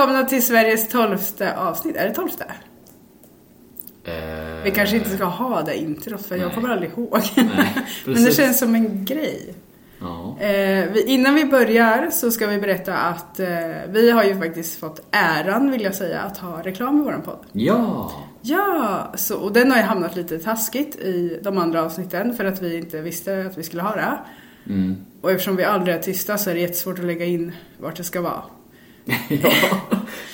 välkomna till Sveriges tolfte avsnitt. Är det tolfte? Eh, Vi kanske inte ska ha det introt för jag Nej. kommer aldrig ihåg. Nej, Men det känns som en grej. Ja. Eh, vi, innan vi börjar så ska vi berätta att eh, vi har ju faktiskt fått äran, vill jag säga, att ha reklam i våran podd. ja. Ja, så, och den har ju hamnat lite taskigt i de andra avsnitten för att vi inte visste att vi skulle ha det. Mm. Och eftersom vi aldrig är tysta så är det jättesvårt att lägga in vart det ska vara. ja.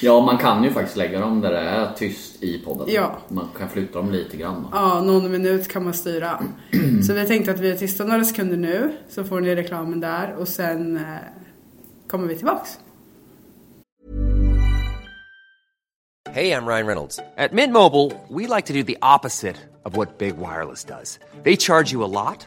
ja, man kan ju faktiskt lägga dem där det är tyst i podden. Ja. Man kan flytta dem lite grann. då. Ja, någon minut kan man styra. Så vi tänkte att vi är tysta några sekunder nu, så får ni reklamen där och sen eh, kommer vi tillbaks. Hey, I'm Ryan Reynolds. At Mint Mobile, we like to do the opposite of what Big Wireless does. They charge you a lot,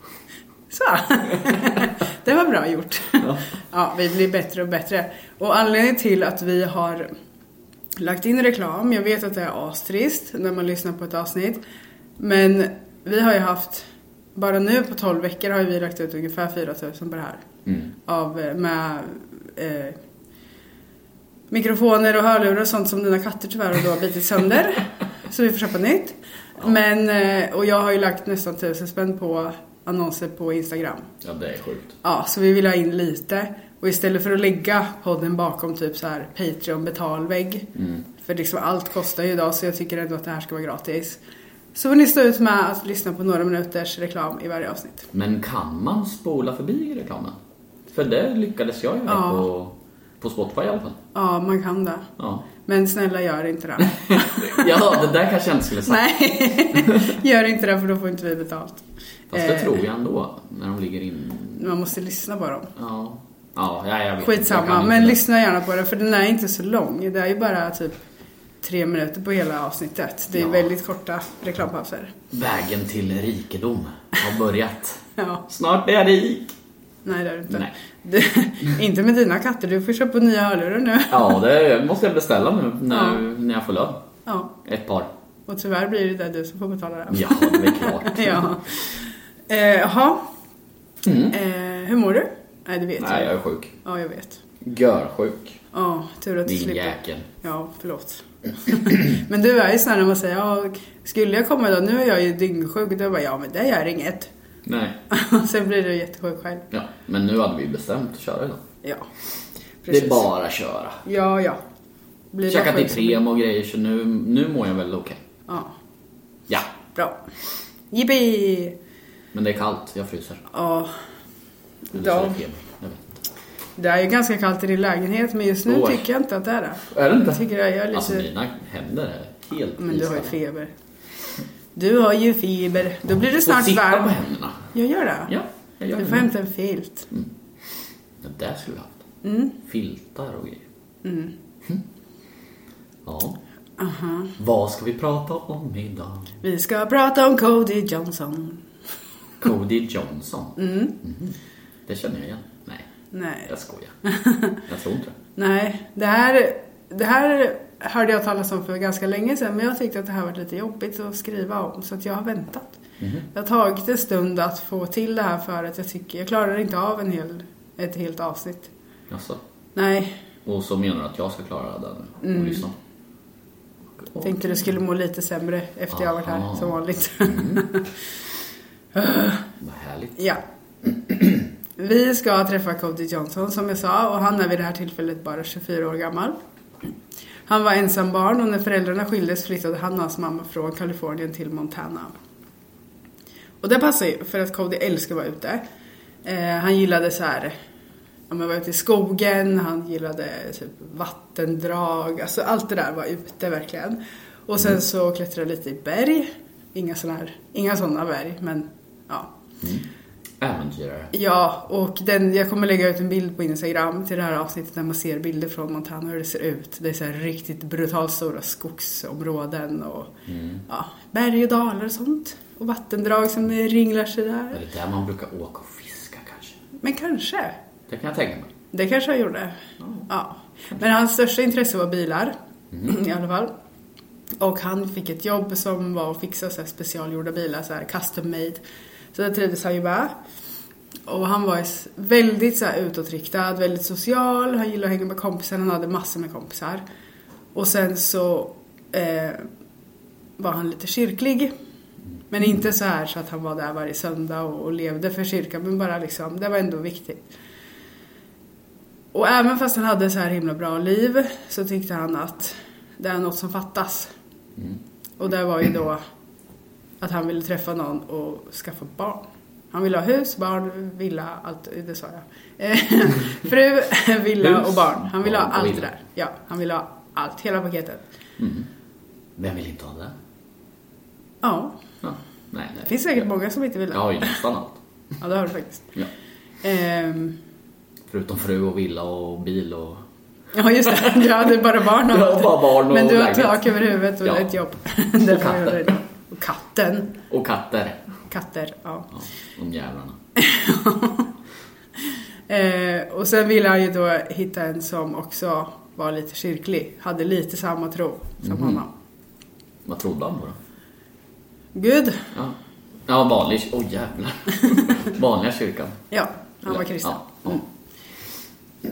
Så. det var bra gjort. Ja. vi blir bättre och bättre. Och anledningen till att vi har lagt in reklam, jag vet att det är astrist när man lyssnar på ett avsnitt. Men vi har ju haft, bara nu på 12 veckor har vi lagt ut ungefär 4000 på det här. Av, eh, med eh, mikrofoner och hörlurar och sånt som dina katter tyvärr då har bitit sönder. så vi får köpa nytt. Men, eh, och jag har ju lagt nästan tusen spänn på annonser på Instagram. Ja, det är sjukt. Ja, så vi vill ha in lite. Och istället för att lägga podden bakom typ så här Patreon betalvägg. För liksom allt kostar ju idag så jag tycker ändå att det här ska vara gratis. Så får ni stå ut med att lyssna på några minuters reklam i varje avsnitt. Men kan man spola förbi reklamen? För det lyckades jag göra Ja. på, på Spotify i alla fall. Ja, man kan det. Ja. Men snälla gör inte det. ja, det där kanske jag inte skulle sagt. Nej, gör inte det för då får inte vi betalt. Fast det Eh, tror jag ändå, när de ligger in... Man måste lyssna på dem. Ja. Ja, ja jag vet. Jag Skitsamma, kan men lyssna gärna på den för den är inte så lång. Det är ju bara typ tre minuter på hela avsnittet. Det är Ja. väldigt korta reklampauser. Vägen till rikedom har börjat. Ja, Snart är jag rik. nej det är det inte. Nej. Du, inte med dina katter, du får köpa nya hörlurar nu. Ja, det måste jag beställa nu när, Ja. när jag får lön. Ja, Ett par. och tyvärr blir det du som får betala det. Ja, det är klart. ja. Eh, Jaha. Mm. Eh, hur mår du? Nej, det vet Nej, jag. jag är sjuk. Ja, jag vet. Görsjuk. Ja, tur att du Din slipper. jäkel. Ja, förlåt. Men du är ju sån när man säger, ja, skulle jag komma idag, nu är jag ju dyngsjuk. Då bara, ja men det gör inget. Nej. Sen blir du jättesjuk själv. Ja, men nu hade vi bestämt att köra idag. Ja, Det är bara att köra. Ja, ja. Blir Käkat Ipren och grejer så nu, nu mår jag väl okej. Ja, Ja, bra. Jippi! Men det är kallt. Jag fryser. Ja, Eller så Ja. är det feber. Jag vet inte. det är ju ganska kallt i din lägenhet men just nu Oj. tycker jag inte att det är det. Är det inte? Jag tycker jag är lite... Alltså mina händer är helt men du har ju iskalla. feber. Du har ju feber. Då blir du snart sitta varm. på händerna. Jag gör det. Ja, jag gör Du det. får hämta en filt. Det där skulle vi haft. Mm. Filtar och grejer. Mm. Ja. Vad ska vi prata om idag? Vi ska prata om Cody Johnson. Cody Johnson. Mhm. Det känner jag igen. Nej, Nej. jag skojar. Jag tror inte det. Nej, det här det här hörde jag talas om för ganska länge sedan men jag tyckte att det här var lite jobbigt att skriva om så att jag har väntat. Mhm. Det har tagit en stund att få till det här för att jag tycker jag klarar inte av en hel, ett helt avsnitt. Jaså? Nej, Och så menar du att jag ska klara den Mm. och lyssna? jag tänkte du skulle må lite sämre efter jag varit här Aha. som vanligt. Vad härligt. ja. Vi ska träffa Cody Johnson som jag sa och han är vid det här tillfället bara 24 år gammal. Han var ensam barn och när föräldrarna skildes flyttade han och hans mamma från Kalifornien till Montana. Och det passar ju för att Cody älskar att vara ute. Eh, han gillade så här, ja men var ute i skogen, han gillade typ vattendrag, alltså allt det där var ute verkligen. Och sen så klättrade lite i berg, inga sådana här, inga sådana berg men ja. Äventyrare. Ja, och den, jag kommer lägga ut en bild på Instagram till det här avsnittet där man ser bilder från Montana hur det ser ut. Det är så här riktigt brutalt stora skogsområden och ja, berg och dalar och sånt. Och vattendrag som ringlar sig Är där. det där man brukar åka och fiska kanske? Men kanske. Det kan jag tänka mig. Det kanske han gjorde. Ja. Men hans största intresse var bilar. I alla fall. Och han fick ett jobb som var att fixa så här specialgjorda bilar, så här custom made. Så det trivdes han ju med. Och han var väldigt så här utåtriktad, väldigt social. Han gillade att hänga med kompisar, han hade massor med kompisar. Och sen så eh, var han lite kyrklig. Men inte så här så att han var där varje söndag och, och levde för kyrkan, men bara liksom, det var ändå viktigt. Och även fast han hade så här himla bra liv så tyckte han att det är något som fattas. Och det var ju då att han ville träffa någon och skaffa barn. Han ville ha hus, barn, villa, allt, det sa jag. Eh, Fru, villa och barn. Han ville ha och allt det villa. där. Ja, han ville ha allt, hela paketet. Vem vill inte ha det? Ja, Ja. Nej, nej. det finns säkert många som inte vill det. Jag har ju nästan allt. Ja, det har du faktiskt. Ja. Ehm, Förutom fru och villa och bil och... Ja just det, du hade bara barn och Ja, bara barn och Men du har tak över huvudet och Ja. ett jobb. Det får katten. Och katter. Katter, ja. Ja, de jävlarna. Eh, och sen ville han ju då hitta en som också var lite kyrklig. Hade lite samma tro som Mhm. honom. Vad trodde han på då? Gud, Ja, ja vanlig... Åh oh, jävlar. Vanliga kyrkan. ja, han var kristen. Ja, ja.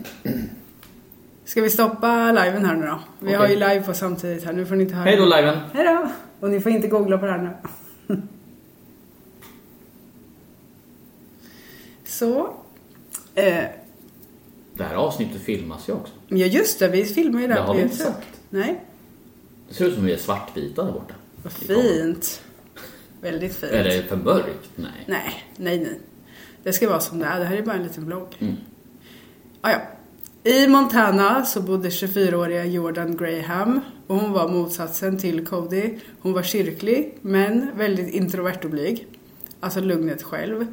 Ska vi stoppa liven här nu då? Vi Okej. har ju live på samtidigt här, nu får ni inte höra. Hej då liven. Hej då! Och ni får inte googla på det här nu. Så. Eh, Det här avsnittet filmas ju också. ja just det, vi filmar ju det Det här har på vi inte sagt. Nej, Det ser ut som vi är svartvita där borta. vad fint. Väldigt fint. Är det för mörkt? Nej. Nej, nej, nej. Det ska vara som det är. Det här är bara en liten vlogg. Mm. Ah, ja. I Montana så bodde 24-åriga Jordan Graham och hon var motsatsen till Cody. Hon var kyrklig men väldigt introvert och blyg. Alltså lugnet själv.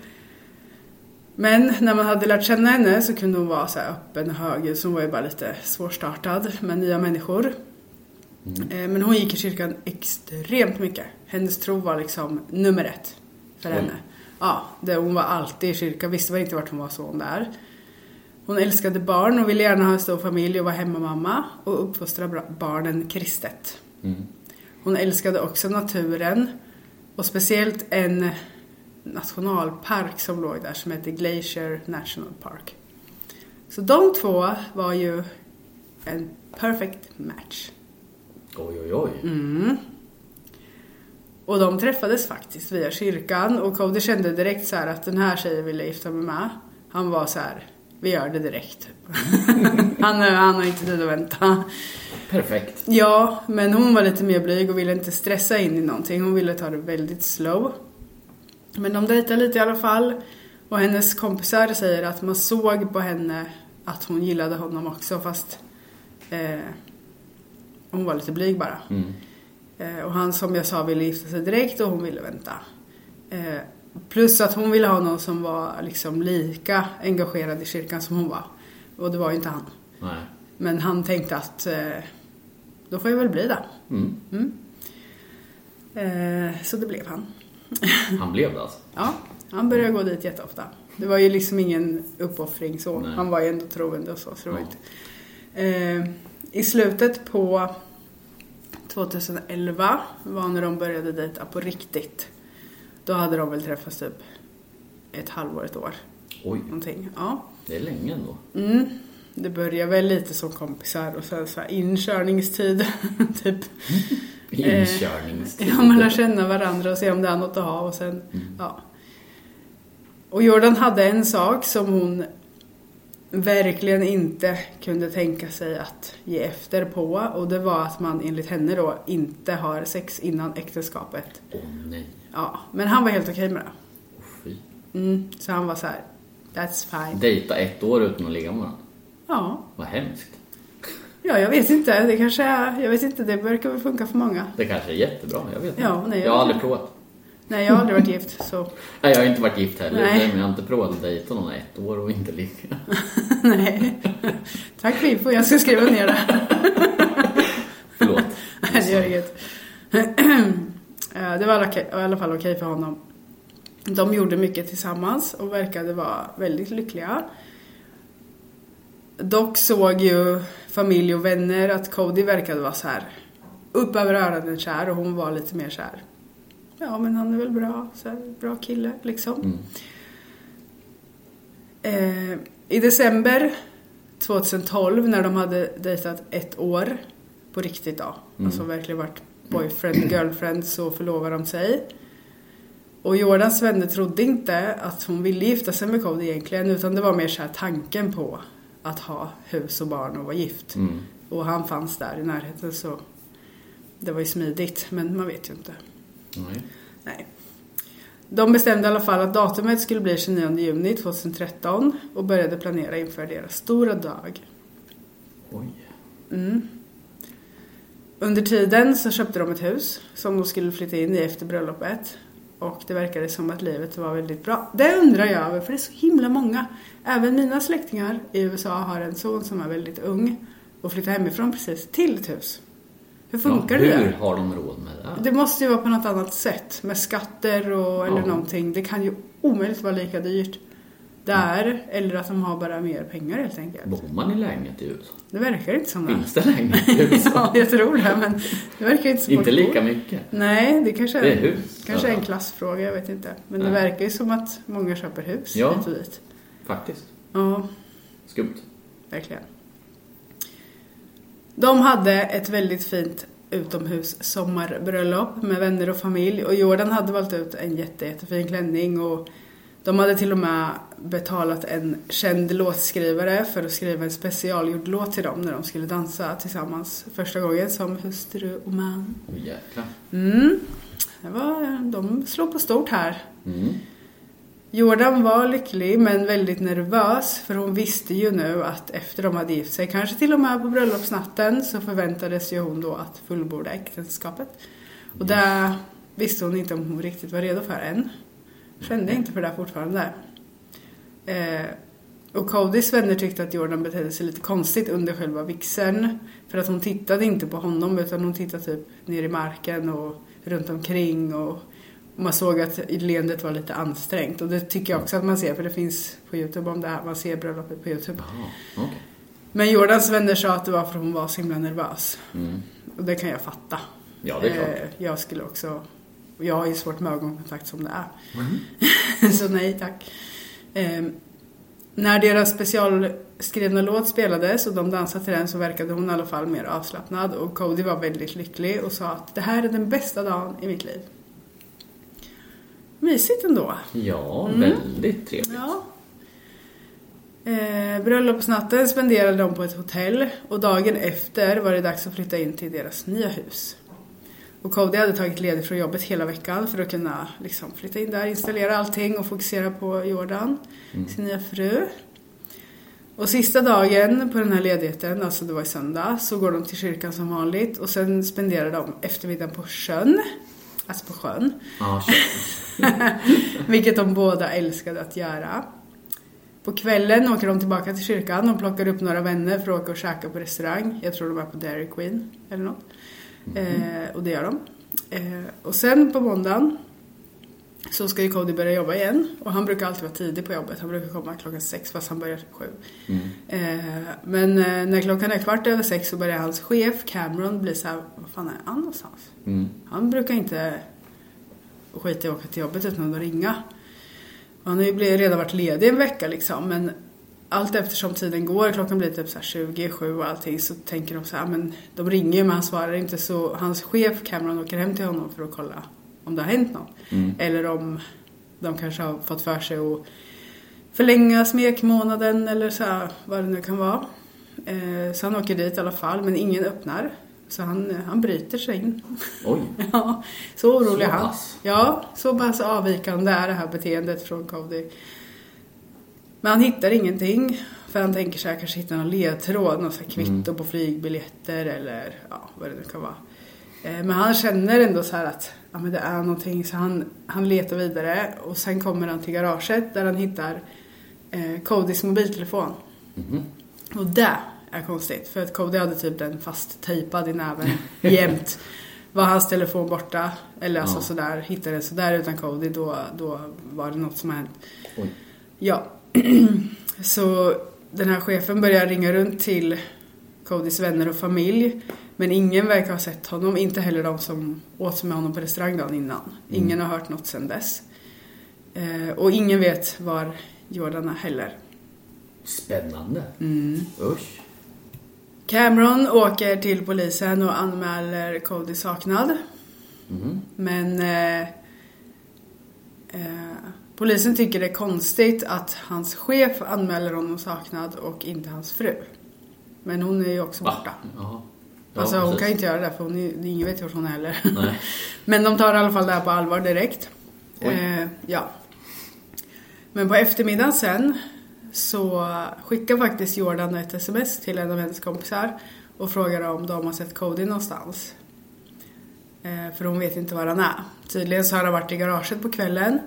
Men när man hade lärt känna henne så kunde hon vara så här öppen och högljudd så hon var ju bara lite svårstartad med nya människor. Eh, Men hon gick i kyrkan extremt mycket. Hennes tro var liksom nummer ett för henne. Ja, det, hon var alltid i kyrkan, visste väl inte vart hon var så hon där. Hon älskade barn och ville gärna ha en stor familj och vara hemmamamma och uppfostra barnen kristet. Hon älskade också naturen och speciellt en nationalpark som låg där som heter Glacier National Park. Så de två var ju en perfect match. Oj, oj, oj. Mm. Och de träffades faktiskt via kyrkan och Cody kände direkt så här att den här tjejen vill jag gifta mig med. Han var så här, vi gör det direkt. han, han har inte tid att vänta. Perfekt. Ja, men hon var lite mer blyg och ville inte stressa in i någonting. Hon ville ta det väldigt slow. Men de dejtade lite i alla fall. Och hennes kompisar säger att man såg på henne att hon gillade honom också fast eh, hon var lite blyg bara. Eh, och han som jag sa ville gifta sig direkt och hon ville vänta. Eh, plus att hon ville ha någon som var liksom lika engagerad i kyrkan som hon var. Och det var ju inte han. Nej. Men han tänkte att eh, då får jag väl bli det. Mm. Eh, så det blev han. Han blev det alltså. Ja, han började gå dit jätteofta. Det var ju liksom ingen uppoffring så. Nej. Han var ju ändå troende och så. så Ja. Eh, i slutet på 2011 var när de började dejta på riktigt. Då hade de väl träffats typ ett halvår, ett år. Oj, Någonting. Ja. det är länge ändå. Mm. Det börjar väl lite som kompisar och sen så här inkörningstid. typ. Inkörningstid. Ja, man lär känna varandra och se om det är något att ha och sen, ja. Och Jordan hade en sak som hon verkligen inte kunde tänka sig att ge efter på och det var att man enligt henne då inte har sex innan äktenskapet. Åh nej. Ja, men han var helt okej med det. Fy. Mm, så han var så här, that's fine. Dejta ett år utan att ligga med varandra. Ja, Vad hemskt. ja, jag vet inte. Det kanske är, jag vet inte, det verkar väl funka för många. Det kanske är jättebra, jag vet inte. Ja, nej, jag har jag- aldrig provat. Nej, jag har aldrig varit gift så, Nej, jag har inte varit gift heller, Nej. men jag har inte provat att dejta någon ett år och inte ligga. nej. Tack Fifo, jag ska skriva ner det. Förlåt. Nej, det gör inget. Eh, Det var alla- i alla fall okej för honom. De gjorde mycket tillsammans och verkade vara väldigt lyckliga. Dock såg ju familj och vänner att Cody verkade vara så här upp över öronen kär och hon var lite mer kär. Ja, men han är väl bra, så här, bra kille liksom. Mm. Eh, I december 2012 när de hade dejtat ett år på riktigt då, alltså verkligen varit boyfriend, girlfriend, så förlovade de sig. Och Jordans vänner trodde inte att hon ville gifta sig med Cody egentligen utan det var mer så här tanken på att ha hus och barn och vara gift. Mm. Och han fanns där i närheten så det var ju smidigt men man vet ju inte. Nej. Nej. De bestämde i alla fall att datumet skulle bli 29 juni 2013 och började planera inför deras stora dag. Oj. Under tiden så köpte de ett hus som de skulle flytta in i efter bröllopet. Och det verkade som att livet var väldigt bra. Det undrar jag över för det är så himla många. Även mina släktingar i USA har en son som är väldigt ung och flyttar hemifrån precis till ett hus. Hur funkar ja, det Hur har de råd med det? Det måste ju vara på något annat sätt. Med skatter och, eller Ja. någonting. Det kan ju omöjligt vara lika dyrt där. Eller att de har bara mer pengar helt enkelt. Bor man i lägenhet i USA? Det verkar inte som det. Finns det lägenhet i USA? ja, jag tror det. Men det verkar inte som inte lika mycket. Nej, det kanske är, Det är hus. kanske är en Ja. klassfråga. Jag vet inte. Men det Nej. verkar ju som att många köper hus Ja. hit och dit. Faktiskt. Ja, Skumt. verkligen. De hade ett väldigt fint utomhus sommarbröllop med vänner och familj och Jordan hade valt ut en jätte, jättefin klänning och de hade till och med betalat en känd låtskrivare för att skriva en specialgjord låt till dem när de skulle dansa tillsammans första gången som hustru och man. Oj jäklar. Mm. Det var, de slog på stort här. Mm. Jordan var lycklig men väldigt nervös för hon visste ju nu att efter de hade gift sig, kanske till och med på bröllopsnatten, så förväntades ju hon då att fullborda äktenskapet. Och det visste hon inte om hon riktigt var redo för än. Kände inte för det fortfarande. Eh, och Codys vänner tyckte att Jordan betedde sig lite konstigt under själva vigseln. För att hon tittade inte på honom utan hon tittade typ ner i marken och runt omkring och man såg att leendet var lite ansträngt och det tycker jag också att man ser för det finns på Youtube om det här. Man ser bröllopet på Youtube. Jaha, okej. Men Jordans vänner sa att det var för att hon var så himla nervös. Mm. Och det kan jag fatta. Ja, det är klart. Eh, Jag skulle också... Jag har ju svårt med ögonkontakt som det är. Mm. så nej tack. Eh, när deras specialskrivna låt spelades och de dansade till den så verkade hon i alla fall mer avslappnad och Cody var väldigt lycklig och sa att det här är den bästa dagen i mitt liv. Mysigt ändå. Ja, Mm. väldigt trevligt. Ja. Eh, bröllopsnatten spenderade de på ett hotell och dagen efter var det dags att flytta in till deras nya hus. Och Cody hade tagit ledigt från jobbet hela veckan för att kunna liksom, flytta in där, installera allting och fokusera på Jordan, sin nya fru. Och sista dagen på den här ledigheten, alltså det var i söndag, så går de till kyrkan som vanligt och sen spenderar de eftermiddagen på sjön. Alltså på sjön. Kör. Vilket de båda älskade att göra. På kvällen åker de tillbaka till kyrkan och plockar upp några vänner för att åka och käka på restaurang. Jag tror de är på Dairy Queen eller något. Eh, och det gör de. Eh, och sen på måndagen så ska ju Cody börja jobba igen och han brukar alltid vara tidig på jobbet. Han brukar komma klockan sex fast han börjar typ sju. Eh, men eh, när klockan är kvart över sex så börjar hans chef Cameron bli så här, vad fan är han någonstans? Han brukar inte skita i att åka till jobbet utan att ringa. Och han har ju redan varit ledig en vecka liksom men allt eftersom tiden går, klockan blir typ så här 27 och allting så tänker de så här, men de ringer ju men han svarar inte så hans chef Cameron åker hem till honom för att kolla om det har hänt något. Eller om de kanske har fått för sig att förlänga smekmånaden eller så här, vad det nu kan vara. Eh, så han åker dit i alla fall men ingen öppnar. Så han, han bryter sig in. Oj. Ja, så orolig Så han. pass? Ja, så pass avvikande är det här beteendet från Cody. Men han hittar ingenting. För han tänker sig att kanske hitta någon ledtråd, något så här kvitto på flygbiljetter eller ja, vad det nu kan vara. Eh, Men han känner ändå så här att ja, men det är någonting så han, han letar vidare och sen kommer han till garaget där han hittar eh, Codys mobiltelefon. Och det är konstigt för att Cody hade typ den fast tejpad i näven jämt. Var hans telefon borta eller alltså Ja. sådär, hittade den sådär utan Cody då, då var det något som hänt. Oj. Ja. Så den här chefen börjar ringa runt till Codys vänner och familj. Men ingen verkar ha sett honom, inte heller de som åt med honom på restaurang dagen innan. Ingen har hört något sedan dess. Eh, och ingen vet var Jordan är heller. Spännande. Mm. Usch. Cameron åker till polisen och anmäler Cody saknad. Men eh, eh, polisen tycker det är konstigt att hans chef anmäler honom saknad och inte hans fru. Men hon är ju också borta. Ja, Alltså hon precis. kan ju inte göra det för hon är, ingen vet hur hon är heller. Nej. Men de tar i alla fall det här på allvar direkt. Eh, ja. Men på eftermiddagen sen så skickar faktiskt Jordan ett sms till en av hennes kompisar och frågar om de har sett Cody någonstans. Eh, för hon vet inte var han är. Tydligen så har han varit i garaget på kvällen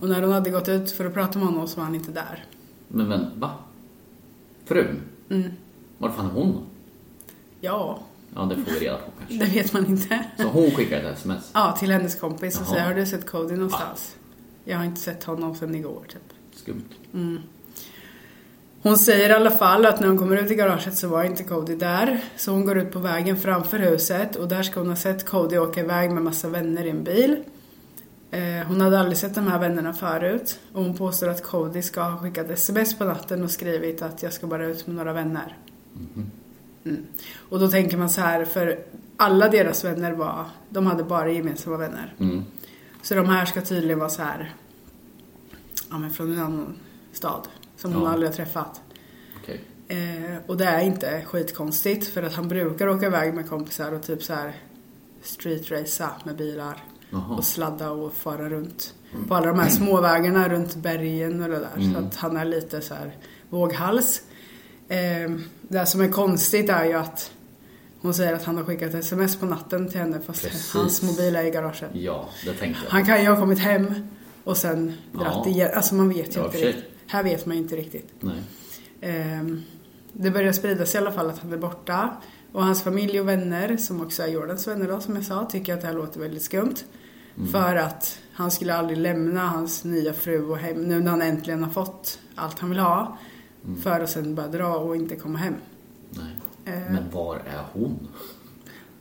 och när hon hade gått ut för att prata med honom så var han inte där. Men, men va? Frun? Mm. Var fan är hon då? Ja, Ja, det får vi reda på kanske. det vet man inte. Så hon skickar ett sms? Ja, till hennes kompis och Jaha. säger har du sett Cody någonstans? Jag har inte sett honom sedan igår typ. Skumt. Hon säger i alla fall att när hon kommer ut i garaget så var inte Cody där. Så hon går ut på vägen framför huset och där ska hon ha sett Cody åka iväg med massa vänner i en bil. Eh, Hon hade aldrig sett de här vännerna förut och hon påstår att Cody ska ha skickat sms på natten och skrivit att jag ska bara ut med några vänner. Mm. Och då tänker man så här, för alla deras vänner var, de hade bara gemensamma vänner. Mm. Så de här ska tydligen vara så här, ja men från en annan stad som hon Ja. aldrig har träffat. Eh, och det är inte skitkonstigt för att han brukar åka iväg med kompisar och typ så här streetracea med bilar. Jaha. Och sladda och fara runt på alla de här småvägarna runt bergen och det där. Så att han är lite så här våghals. Eh, det som är konstigt är ju att hon säger att han har skickat sms på natten till henne fast Precis. hans mobil är i garaget. Ja, det tänkte jag. Han kan ju ha kommit hem och sen dratt Ja. igen. Alltså man vet ju Ja, inte riktigt. Här vet man ju inte riktigt. Nej. Ehm, det börjar spridas i alla fall att han är borta. Och hans familj och vänner, som också är Jordans vänner då, som jag sa, tycker att det här låter väldigt skumt. För att han skulle aldrig lämna hans nya fru och hem, nu när han äntligen har fått allt han vill ha. För att sen bara dra och inte komma hem. Nej. Eh. Men var är hon?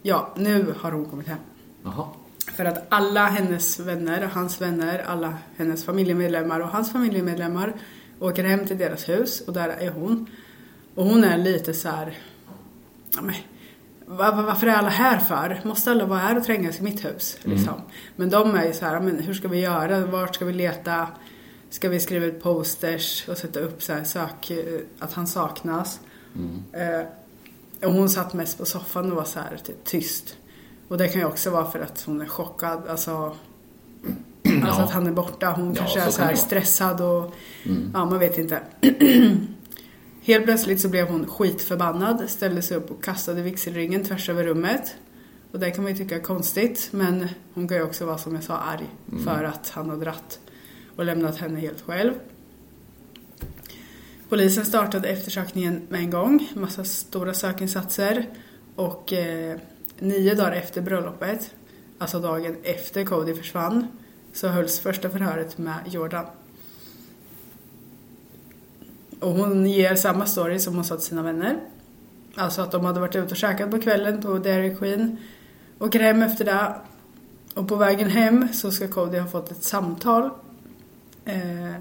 Ja, nu har hon kommit hem. Jaha. För att alla hennes vänner, hans vänner, alla hennes familjemedlemmar och hans familjemedlemmar åker hem till deras hus och där är hon. Och hon är lite så här, ja, men, varför är alla här för? Måste alla vara här och trängas i mitt hus? Liksom. Men de är ju så här, men hur ska vi göra? Vart ska vi leta? Ska vi skriva ut posters och sätta upp så här sök, eh, att han saknas? Eh, och hon satt mest på soffan och var så här typ, tyst. Och det kan ju också vara för att hon är chockad. Alltså, alltså att han är borta. Hon Ja, kanske så är kan så här stressad och ja, man vet inte. Helt plötsligt så blev hon skitförbannad, ställde sig upp och kastade vigselringen tvärs över rummet. Och det kan man ju tycka är konstigt, men hon kan ju också vara som jag sa arg för att han har dratt och lämnat henne helt själv. Polisen startade eftersökningen med en gång, massa stora sökinsatser och eh, nio dagar efter bröllopet, alltså dagen efter Cody försvann, så hölls första förhöret med Jordan. Och hon ger samma story som hon sa till sina vänner. Alltså att de hade varit ute och käkat på kvällen på Dairy Queen. Åker hem efter det. Och på vägen hem så ska Cody ha fått ett samtal. Eh,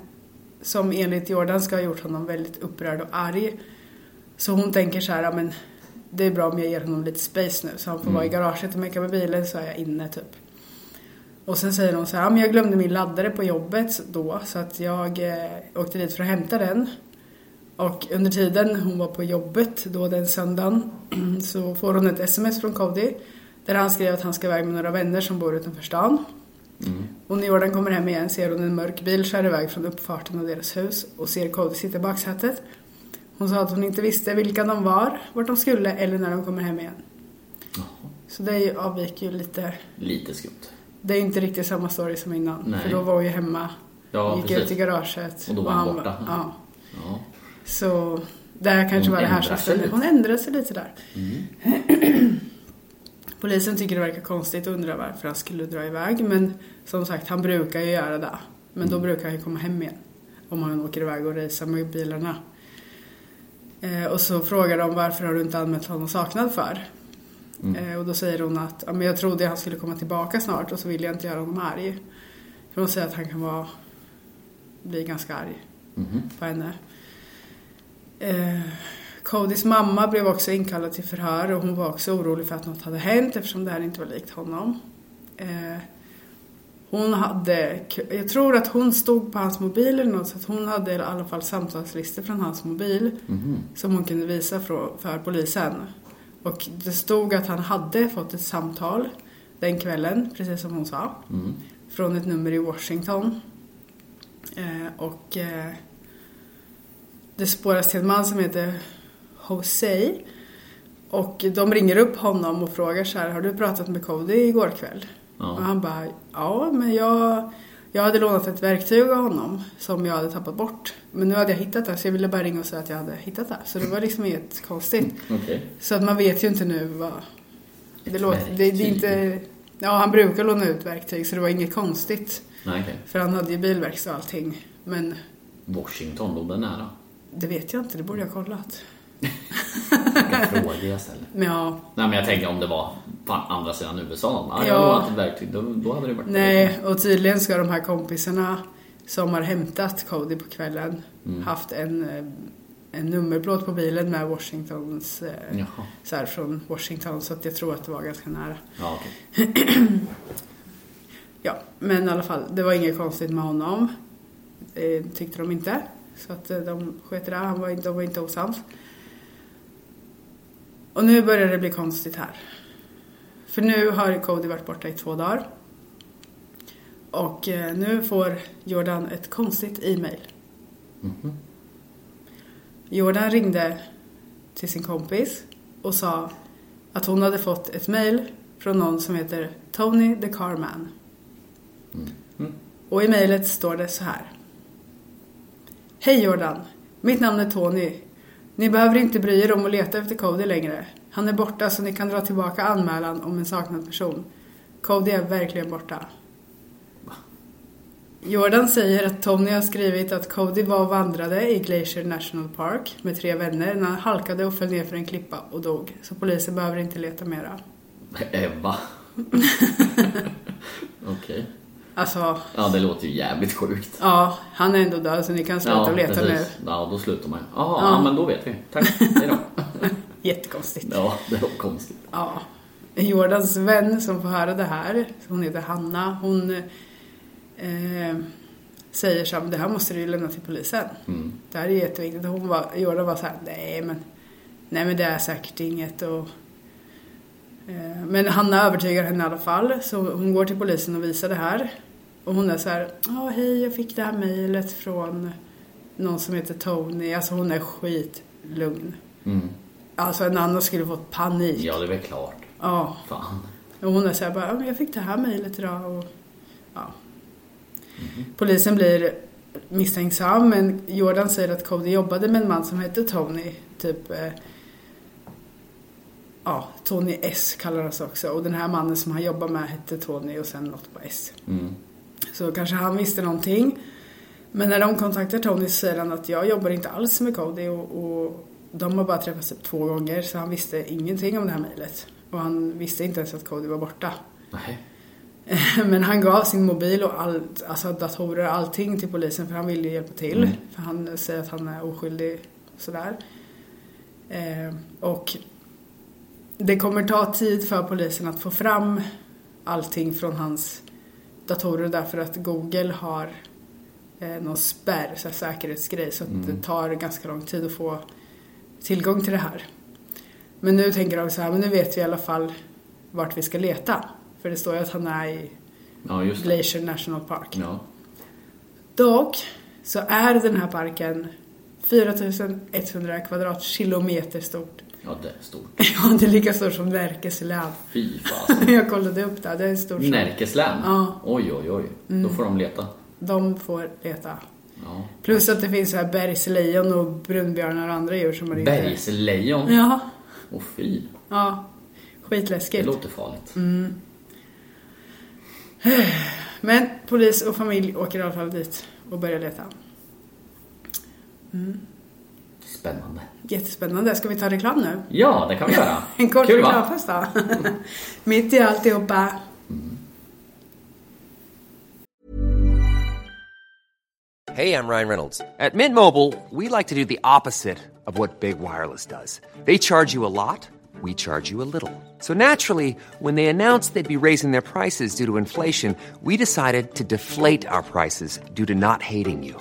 som enligt Jordan ska ha gjort honom väldigt upprörd och arg. Så hon tänker så här, men det är bra om jag ger honom lite space nu. Så han får vara i garaget och mecka med bilen så är jag inne typ. Och sen säger hon så här, men jag glömde min laddare på jobbet då. Så att jag eh, åkte dit för att hämta den. Och under tiden hon var på jobbet, då den söndagen, så får hon ett sms från Cody. Där han skrev att han ska iväg med några vänner som bor utanför stan. Och när Jordan kommer hem igen ser hon en mörk bil köra iväg från uppfarten av deras hus och ser Cody sitta i baksätet. Hon sa att hon inte visste vilka de var, vart de skulle eller när de kommer hem igen. Så det avviker ju lite. Lite skumt. Det är inte riktigt samma story som innan. Nej. För då var hon ju hemma, Ja, gick precis. ut i garaget. Och då var han borta. Ja. Så det här kanske Hon var det här som ställde. Hon ändrade sig lite där. Polisen tycker det verkar konstigt och undrar varför han skulle dra iväg. Men som sagt, han brukar ju göra det. Men Mm. då brukar han ju komma hem igen. Om han åker iväg och racear med bilarna. Eh, och så frågar de varför har du inte anmält honom saknad för? Mm. Eh, och då säger hon att ja, men jag trodde han skulle komma tillbaka snart och så vill jag inte göra honom arg. För hon säger att han kan vara, bli ganska arg Mhm. på henne. Eh, Codys mamma blev också inkallad till förhör och hon var också orolig för att något hade hänt eftersom det här inte var likt honom. Eh, hon hade, jag tror att hon stod på hans mobil eller något så att hon hade i alla fall samtalslistor från hans mobil Mhm. som hon kunde visa för, för polisen. Och det stod att han hade fått ett samtal den kvällen, precis som hon sa, Mm. från ett nummer i Washington. Eh, och eh, det spåras till en man som heter Jose. Och de ringer upp honom och frågar så här, har du pratat med Cody igår kväll? Ja. Och han bara, ja men jag, jag hade lånat ett verktyg av honom som jag hade tappat bort. Men nu hade jag hittat det så jag ville bara ringa och säga att jag hade hittat det. Så det var liksom inget konstigt. Okej. Så att man vet ju inte nu vad... Det låter, det, det är verktyg? inte... Ja, han brukar låna ut verktyg så det var inget konstigt. Nej, okej. För han hade ju bilverkstad och allting. Men Washington, låg den nära? Det vet jag inte, det borde jag ha kollat. Vilka frågor jag ställer. Ja, Nej, men jag tänker om det var på andra sidan USA. Ja. Lånat ett verktyg. Då, då hade det varit... nej. Och tydligen ska de här kompisarna som har hämtat Cody på kvällen haft en, eh, en nummerplåt på bilen med Washingtons... eh, Jaha. Så här från Washington. Så att jag tror att det var ganska nära. Ja, okej. Ja, men i alla fall, det var inget konstigt med honom. Det tyckte de inte. Så att eh, de sket det. Han var, inte- de var inte osams. Och nu börjar det bli konstigt här. För nu har Cody varit borta i två dagar. Och eh, nu får Jordan ett konstigt e-mail. Jordan ringde till sin kompis och sa att hon hade fått ett mail från någon som heter Tony the Carman. Och i mejlet står det så här. Hej Jordan, mitt namn är Tony. Ni behöver inte bry er om att leta efter Cody längre. Han är borta så ni kan dra tillbaka anmälan om en saknad person. Cody är verkligen borta. Jordan säger att Tony har skrivit att Cody var och vandrade i Glacier National Park med tre vänner när han halkade och föll ner för en klippa och dog. Så polisen behöver inte leta mera. Eva. Okej. Alltså, Ja, det låter ju jävligt sjukt. ja, han är ändå död så ni kan sluta Ja, leta nu. precis. Ja, då slutar man ju. Jaha, ja. men då vet vi. Tack. Hej då. Jättekonstigt. Ja, det var konstigt. Ja. Jordans vän som får höra det här, hon heter Hanna, hon eh, säger så här, "Men det här måste du ju lämna till polisen. Mm. Det här är jätteviktigt. Hon var, Jordan var så här, nej men, nej men det är säkert inget. Och, eh, men Hanna övertygar henne i alla fall, så hon går till polisen och visar det här. Och hon är så här, ja hej jag fick det här mejlet från någon som heter Tony. Alltså hon är skitlugn. Mm. Alltså en annan skulle fått panik. Ja, det är väl klart. Ja. Fan. Och hon är så här bara, "Ja, jag fick det här mejlet idag och ja. Polisen blir misstänksam men Jordan säger att Cody jobbade med en man som hette Tony. Typ eh, Ja, Tony S kallar han sig också. Och den här mannen som han jobbar med hette Tony och sen något på S. Mm. Så kanske han visste någonting. Men när de kontaktar Tony så säger han att jag jobbar inte alls med Cody och, och de har bara träffats typ två gånger så han visste ingenting om det här mejlet. Och han visste inte ens att Cody var borta. Nej. Men han gav sin mobil och allt, alltså datorer och allting till polisen för han ville ju hjälpa till. Mm. För han säger att han är oskyldig sådär. Eh, och det kommer ta tid för polisen att få fram allting från hans datorer därför att Google har eh, någon spärr, så här säkerhetsgrej. Så Mm. det tar ganska lång tid att få tillgång till det här. Men nu tänker de så här, men nu vet vi i alla fall vart vi ska leta. För det står ju att han är i Ja. Glacier National Park. Ja. Dock så är den här parken 4100 kvadratkilometer stort. Ja, det är stort. Ja, det är lika stort som Närkeslän. Fy fasen. Jag kollade upp det, det är stort som... Närkeslän? Ja. Mm. Oj, oj, oj. Då får de leta. De får leta. Ja. Plus att det finns så här bergslejon och brunbjörnar och andra djur som man inte... Bergslejon? Ja, Åh fy. ja. Det Skitläskigt. låter farligt. Mm. Men polis och familj åker i alla fall dit och börjar leta. Spännande. Jättespännande. Ska vi ta reklam nu? Ja, det kan vi göra. En kort Kul reklamfest då. Mitt i alltihopa. Mm. Hey, I'm Ryan Reynolds. At Mint Mobile, we like to do the opposite of what Big Wireless does. They charge you a lot, we charge you a little. So naturally, when they announced they'd be raising their prices due to inflation, we decided to deflate our prices due to not hating you.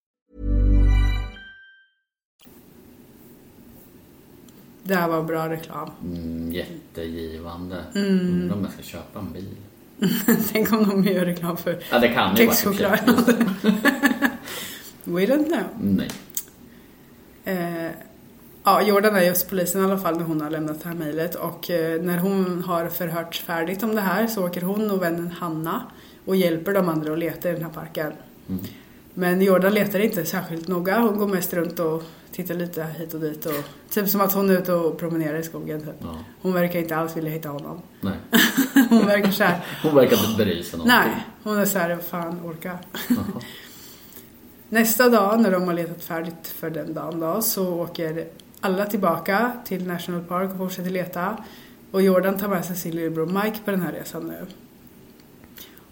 Det här var bra reklam. Mm, jättegivande. Mm. Undrar om jag ska köpa en bil. Tänk om de gör reklam för Ja, det kan kexchoklad. We don't know. Nej. Eh, ja, Jordan är just polisen i alla fall när hon har lämnat det här mejlet och eh, när hon har förhört färdigt om det här så åker hon och vännen Hanna och hjälper de andra att leta i den här parken. Men Jordan letar inte särskilt noga. Hon går mest runt och tittar lite hit och dit. Och, typ som att hon är ute och promenerar i skogen. Typ. Ja. Hon verkar inte alls vilja hitta honom. Nej. Hon verkar så här. Hon verkar inte bry sig någonting. Nej, hon är så här, fan orka. Nästa dag när de har letat färdigt för den dagen då, så åker alla tillbaka till National Park och fortsätter leta. Och Jordan tar med sig sin lillebror Mike på den här resan nu.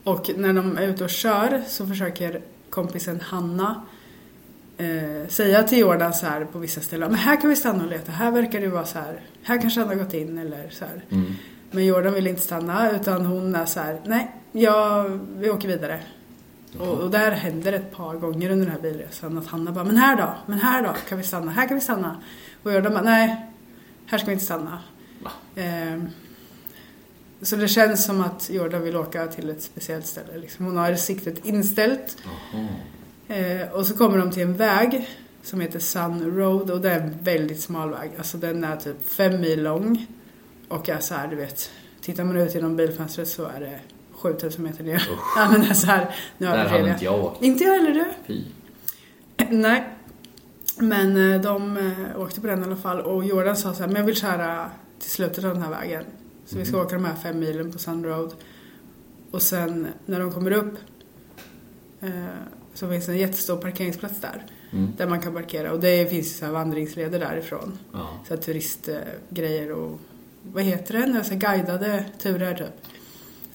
Och när de är ute och kör så försöker kompisen Hanna eh, säga till Jordan så här på vissa ställen, men här kan vi stanna och leta, här verkar det vara så här, här kanske han har gått in eller så här. Mm. Men Jordan vill inte stanna utan hon är så här, nej, jag, vi åker vidare. Och, och där händer ett par gånger under den här bilresan att Hanna bara, men här då, men här då, kan vi stanna, här kan vi stanna. Och Jordan bara, nej, här ska vi inte stanna. Ehm, så det känns som att Jordan vill åka till ett speciellt ställe. Liksom. Hon har siktet inställt. Jaha. Eh, och så kommer de till en väg som heter Sun Road och det är en väldigt smal väg. Alltså den är typ fem mil lång. Och är så här, du vet. Tittar man ut genom bilfönstret så är det 7000 meter ner. ja men det är så här. Nu Där hade inte jag åkt. Inte jag heller du. Fy. Nej. Men eh, de eh, åkte på den i alla fall och Jordan sa så här, men jag vill köra till slutet av den här vägen. Så vi ska åka de här fem milen på Sun Road. Och sen när de kommer upp Eh, så finns det en jättestor parkeringsplats där. Mm. Där man kan parkera och det finns så här vandringsleder därifrån. Ja. Så här turistgrejer och vad heter det? Alltså guidade turer typ.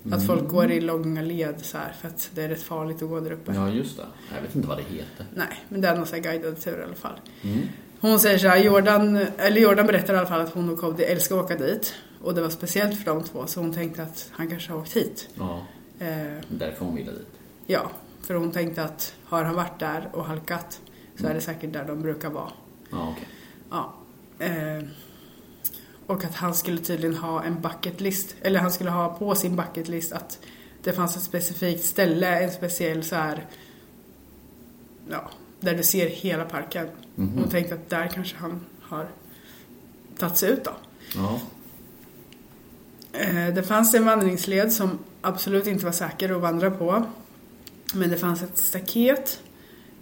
Mm. Att folk går i långa led så här för att det är rätt farligt att gå där uppe. Ja, just det. Jag vet inte vad det heter. Nej, men det är någon sån här guidad tur i alla fall. Mm. Hon säger så här, Jordan, eller Jordan berättar i alla fall att hon och Cody älskar att åka dit. Och det var speciellt för de två så hon tänkte att han kanske har åkt hit. Ja, eh, därför hon ville dit. Ja, för hon tänkte att har han varit där och halkat så mm. är det säkert där de brukar vara. Ja, okay. ja eh, och att han skulle tydligen ha en bucket list, eller han skulle ha på sin bucket list att det fanns ett specifikt ställe, en speciell så här, ja, där du ser hela parken. Mm -hmm. Hon tänkte att där kanske han har tagit sig ut då. Ja. Eh, det fanns en vandringsled som absolut inte var säker att vandra på. Men det fanns ett staket.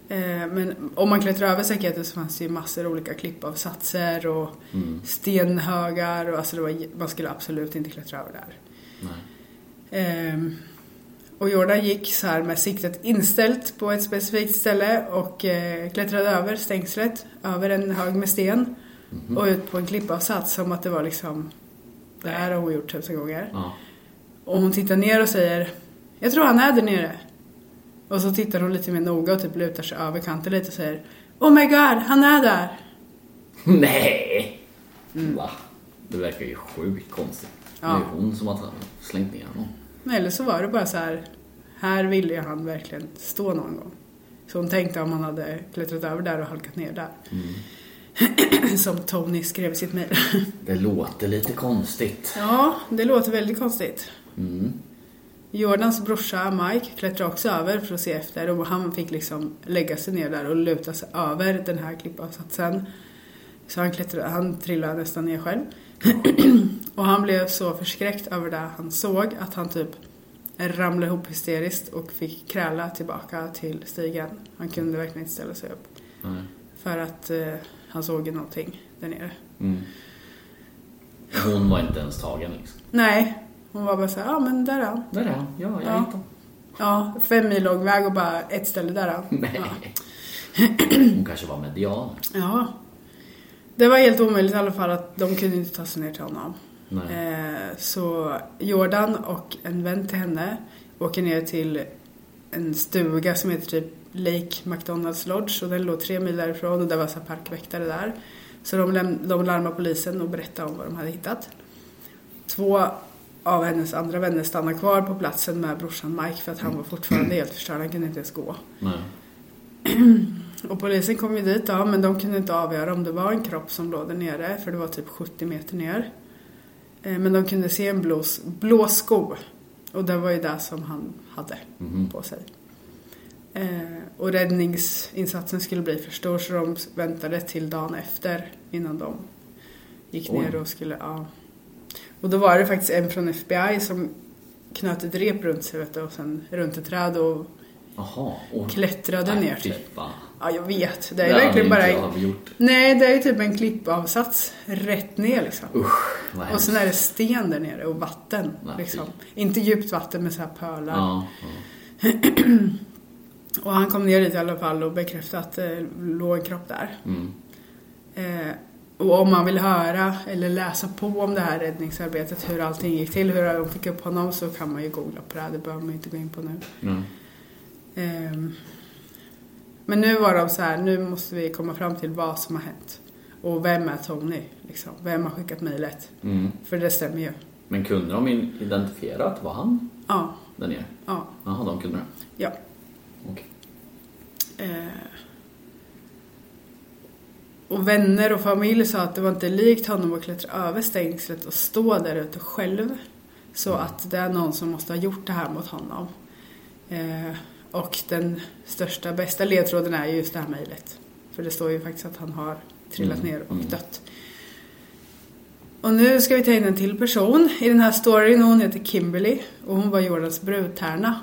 Eh, men om man klättrar över staketet så fanns det ju massor olika klippavsatser och mm. stenhögar. Och alltså var, man skulle absolut inte klättra över där. Ehm, och Jordan gick så här med siktet inställt på ett specifikt ställe och eh, klättrade över stängslet, över en hög med sten mm. och ut på en klippavsats som att det var liksom, det här har hon gjort tusen gånger. Ja. Och hon tittar ner och säger, jag tror han är där nere. Och så tittar hon lite mer noga och typ lutar sig över kanten lite och säger, Oh my god, han är där! Nej! Mm. Va? Det verkar ju sjukt konstigt. Ja. Det är hon som har slängt ner honom. Eller så var det bara så här, här ville ju han verkligen stå någon gång. Så hon tänkte om han hade klättrat över där och halkat ner där. Mm. Som Tony skrev i sitt mejl. det låter lite konstigt. Ja, det låter väldigt konstigt. Mm. Jordans brorsa Mike klättrade också över för att se efter och han fick liksom lägga sig ner där och luta sig över den här klippavsatsen. Så han, klättrade, han trillade nästan ner själv. och han blev så förskräckt över det han såg att han typ ramlade ihop hysteriskt och fick kräla tillbaka till stigen. Han kunde verkligen inte ställa sig upp. Mm. För att eh, han såg någonting där nere. Mm. Hon var inte ens tagen liksom? Nej, hon var bara såhär, ja men där är han. Där är han, ja jag ja. hittade Ja, fem mil lång väg och bara ett ställe där är han. Nej. Ja. Hon kanske var median. Ja, det var helt omöjligt i alla fall att de kunde inte ta sig ner till honom. Eh, så Jordan och en vän till henne åker ner till en stuga som heter typ Lake McDonalds Lodge och den låg tre mil därifrån och det var så parkväktare där. Så de, de larmade polisen och berättade om vad de hade hittat. Två av hennes andra vänner stannade kvar på platsen med brorsan Mike för att han var fortfarande helt förstörd. Han kunde inte ens gå. Nej. Och polisen kom ju dit ja, men de kunde inte avgöra om det var en kropp som låg där nere för det var typ 70 meter ner. Eh, men de kunde se en blå, blå sko och det var ju det som han hade mm. på sig. Eh, och räddningsinsatsen skulle bli för stor så de väntade till dagen efter innan de gick Oj. ner och skulle, ja. Och då var det faktiskt en från FBI som knöt ett rep runt sig vet du, och sen runt ett träd och Aha, och klättrade ner typ. Ja, jag vet. Det är det verkligen bara... Gjort. Nej, det är ju typ en klippavsats rätt ner liksom. Usch, vad Och sen är det sten där nere och vatten. Nej, liksom. Inte djupt vatten med så här pölar. Ja, ja. och han kom ner dit i alla fall och bekräftade att det låg en kropp där. Mm. Eh, och om man vill höra eller läsa på om det här räddningsarbetet, hur allting gick till, hur de fick upp honom, så kan man ju googla på det. Det behöver man inte gå in på nu. Mm. Um, men nu var de så här, nu måste vi komma fram till vad som har hänt. Och vem är Tony? Liksom? Vem har skickat mejlet? Mm. För det stämmer ju. Men kunde de identifiera att det var han? Ja. Där nere? Ja. Jaha, de kunde det? Ja. Okej. Okay. Eh. Och vänner och familj sa att det var inte likt honom att klättra över stängslet och stå där ute själv. Så att det är någon som måste ha gjort det här mot honom. Eh. Och den största, bästa ledtråden är just det här mejlet. För det står ju faktiskt att han har trillat mm. ner och mm. dött. Och nu ska vi ta in en till person i den här storyn. Hon heter Kimberly och hon var Jordans brudtärna.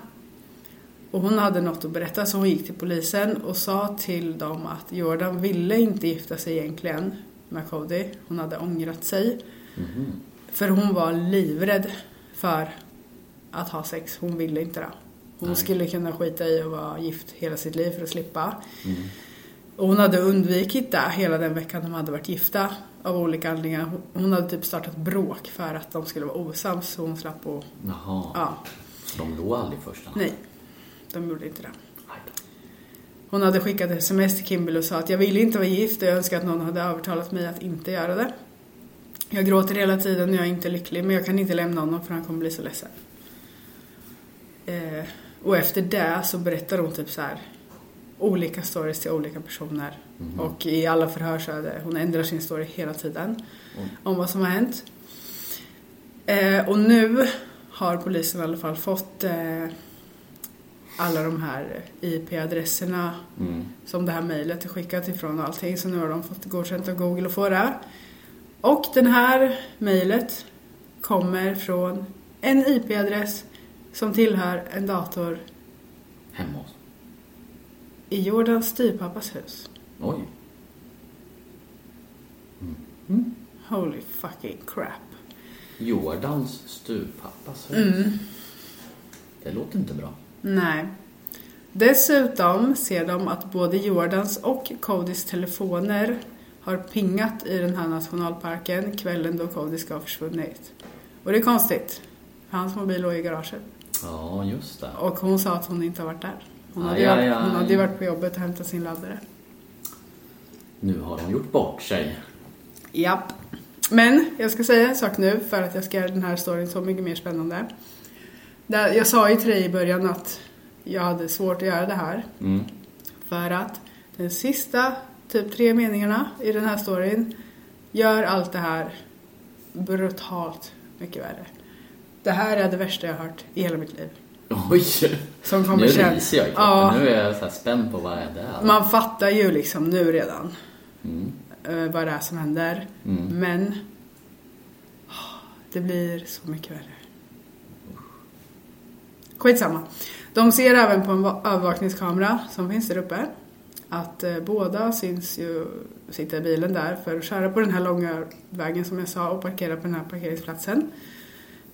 Och hon hade något att berätta så hon gick till polisen och sa till dem att Jordan ville inte gifta sig egentligen med Cody. Hon hade ångrat sig. Mm. För hon var livrädd för att ha sex. Hon ville inte det. Hon Nej. skulle kunna skita i att vara gift hela sitt liv för att slippa. Mm. Och hon hade undvikit det hela den veckan de hade varit gifta av olika anledningar. Hon- hade typ startat bråk för att de skulle vara osams så hon slapp att... Jaha. Ja, Så de låg aldrig först? nej. De gjorde inte det. Hon hade skickat sms till Kimberly och sa att jag ville inte vara gift och jag önskar att någon hade övertalat mig att inte göra det. Jag gråter hela tiden och jag är inte lycklig men jag kan inte lämna honom för han kommer bli så ledsen. Eh, och efter det så berättar hon typ så här olika stories till olika personer. Och i alla förhör så är det, hon ändrar sin story hela tiden om vad som har hänt. Eh, och nu har polisen i alla fall fått eh, alla de här IP-adresserna Mm. som det här mejlet är skickat ifrån och allting. Så nu har de fått godkänt av Google att få det. Och den här mejlet kommer från en IP-adress som tillhör en dator Hemma hos? i Jordans styvpappas hus. Oj. Holy fucking crap. Jordans stuvpappas hus. Mm. Det låter inte bra. Nej. Dessutom ser de att både Jordans och Codys telefoner har pingat i den här nationalparken kvällen då Cody ska ha försvunnit. Och det är konstigt. För hans mobil låg i garaget. Ja, just det. Och hon sa att hon inte har varit där. Hon, hade, Aj, ju aj, varit, hon aj. hade varit på jobbet och hämtat sin laddare. Nu har de gjort bort sig. Japp. Men jag ska säga en sak nu för att jag ska göra den här storyn så mycket mer spännande. Jag sa ju till dig i början att jag hade svårt att göra det här. Mm. För att den sista typ tre meningarna i den här storyn gör allt det här brutalt mycket värre. Det här är det värsta jag har hört i hela mitt liv. Oj! Som kommer nu ryser jag Ja. Nu är jag så spänd på vad är det är. Man fattar ju liksom nu redan Mm. eh, vad det är som händer. Mm. Men ah, det blir så mycket värre. Skitsamma. De ser även på en va- övervakningskamera som finns där uppe att eh, båda syns ju sitta i bilen där för att köra på den här långa vägen som jag sa och parkera på den här parkeringsplatsen.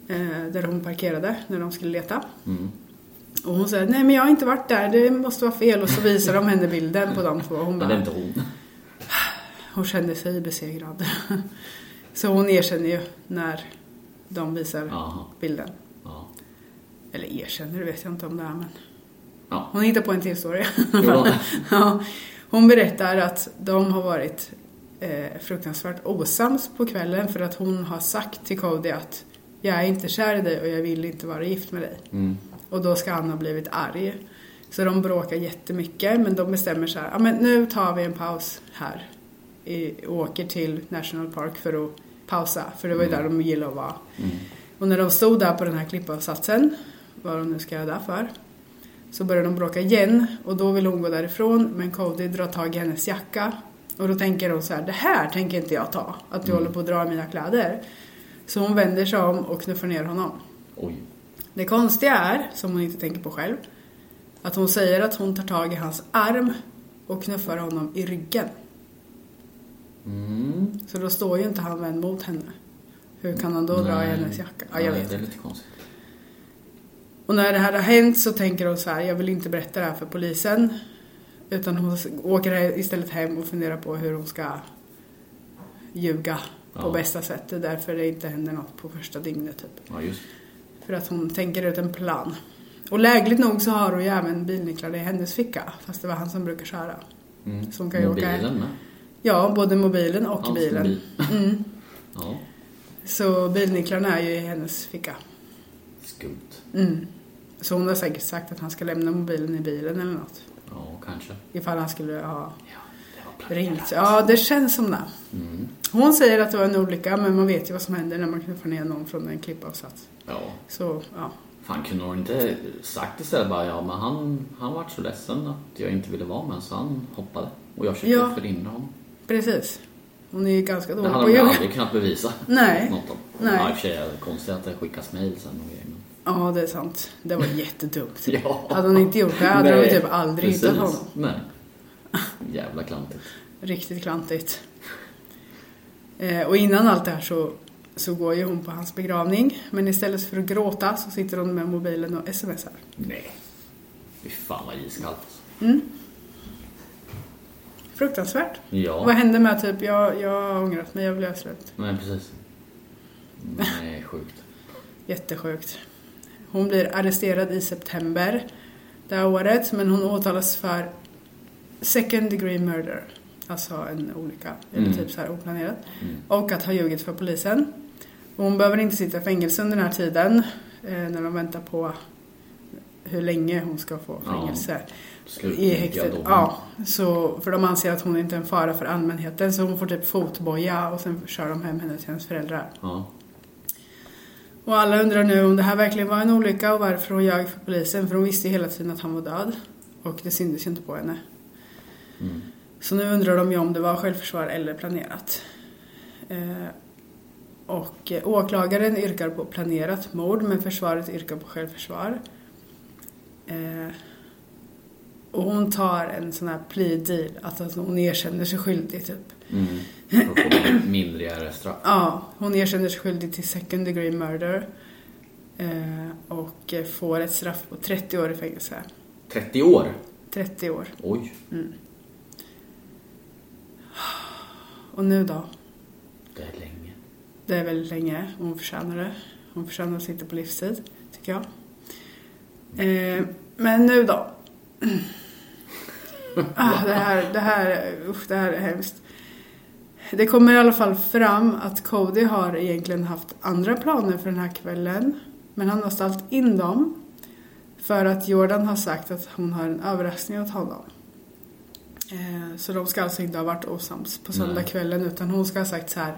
Eh, där hon parkerade när de skulle leta. Mm. Och hon säger nej men jag har inte varit där, det måste vara fel. Och så visar de henne bilden på de två. Hon det bara, inte hon. hon kände sig besegrad. Så hon erkänner ju när de visar Jaha. bilden. Eller erkänner, det vet jag inte om det är men. Ja. Hon hittar på en till story. Ja, hon berättar att de har varit eh, fruktansvärt osams på kvällen för att hon har sagt till Cody att jag är inte kär i dig och jag vill inte vara gift med dig. Mm. Och då ska han ha blivit arg. Så de bråkar jättemycket men de bestämmer så här, ja men nu tar vi en paus här. I, och åker till National Park för att pausa, för det var ju där de gillade att vara. Och när de stod där på den här klippavsatsen, vad de nu ska göra där för, så börjar de bråka igen och då vill hon gå därifrån men Cody drar tag i hennes jacka. Och då tänker hon så här, det här tänker inte jag ta, att du håller på att dra mina kläder. Så hon vänder sig om och knuffar ner honom. Oj. Det konstiga är, som hon inte tänker på själv, att hon säger att hon tar tag i hans arm och knuffar honom i ryggen. Mm. Så då står ju inte han vänd mot henne. Hur kan han då dra i Nej. hennes jacka? Ja, jag Nej, vet Det är lite konstigt. Och när det här har hänt så tänker hon så här, jag vill inte berätta det här för polisen. Utan hon åker istället hem och funderar på hur hon ska ljuga på Ja. bästa sätt. Det är därför det inte händer något på första dygnet typ. Ja, just För att hon tänker ut en plan. Och lägligt nog så har hon ju även bilnycklarna i hennes ficka. Fast det var han som brukar köra. mm. Så hon kan ju åka Mobilen med. Ja, både mobilen och Hans bilen. mobil. Mm. Ja. Så bilnycklarna är ju i hennes ficka. Skumt. Mm. Så hon har säkert sagt att han ska lämna mobilen i bilen eller något. Ja, kanske. Ifall han skulle ha Ja, det var ringt. Ja, det känns som det. Mm. Hon säger att det var en olycka, men man vet ju vad som händer när man knuffar ner någon från en klippavsats. Ja. Så, ja. Fan, kunde hon inte sagt istället bara ja, men han, han vart så ledsen att jag inte ville vara med så han hoppade. Och jag försökte Ja. förhindra honom. Precis. Hon är ju ganska Det dålig på hade att de ju ljuga. aldrig kunnat bevisa. Nej. Något om. Nej. Ja, i och för sig är det konstigt att det skickas mejl sen och grejer. Ja, det är sant. Det var jättedumt. Ja. Hade hon inte gjort det hade de Nej, typ aldrig hittat precis. honom. Nej. Jävla klantigt. Riktigt klantigt. Eh, och innan allt det här så, så går ju hon på hans begravning. Men istället för att gråta så sitter hon med mobilen och smsar. Nej. Fy fan vad iskallt. Fruktansvärt. Ja. Vad hände med typ, jag, jag har ångrat mig, jag vill göra slut. Nej, precis. Nej, sjukt. Jättesjukt. Hon blir arresterad i september det här året, men hon åtalas för second degree murder. Alltså en olycka, eller Mm. typ så här oplanerat. Och att ha ljugit för polisen. Och hon behöver inte sitta i fängelse under den här tiden, eh, när de väntar på hur länge hon ska få Ja. fängelse. I Slutgiltiga häktet. Ja, så, för de anser att hon inte är en fara för allmänheten så hon får typ fotboja och sen kör de hem henne till hennes föräldrar. Ja. Och alla undrar nu om det här verkligen var en olycka och varför hon ljög för polisen. För hon visste ju hela tiden att han var död. Och det syntes ju inte på henne. Mm. Så nu undrar de ju om det var självförsvar eller planerat. Eh, och eh, åklagaren yrkar på planerat mord men försvaret yrkar på självförsvar. Eh, och hon tar en sån här plea deal, att att hon erkänner sig skyldig typ. Mm. För att få mindre straff. Ja, hon erkänner sig skyldig till second degree murder. Eh, och får ett straff på 30 år i fängelse. 30 år? 30 år. Oj. Och nu då? Det är länge. Det är väldigt länge. Hon förtjänar det. Hon förtjänar att sitta på livstid, tycker jag. Eh, men nu då? Ah, det, här, det, här, usch, det här är hemskt. Det kommer i alla fall fram att Cody har egentligen haft andra planer för den här kvällen. Men han har ställt in dem. För att Jordan har sagt att hon har en överraskning åt honom. Eh, så de ska alltså inte ha varit osams på söndagskvällen utan hon ska ha sagt så här.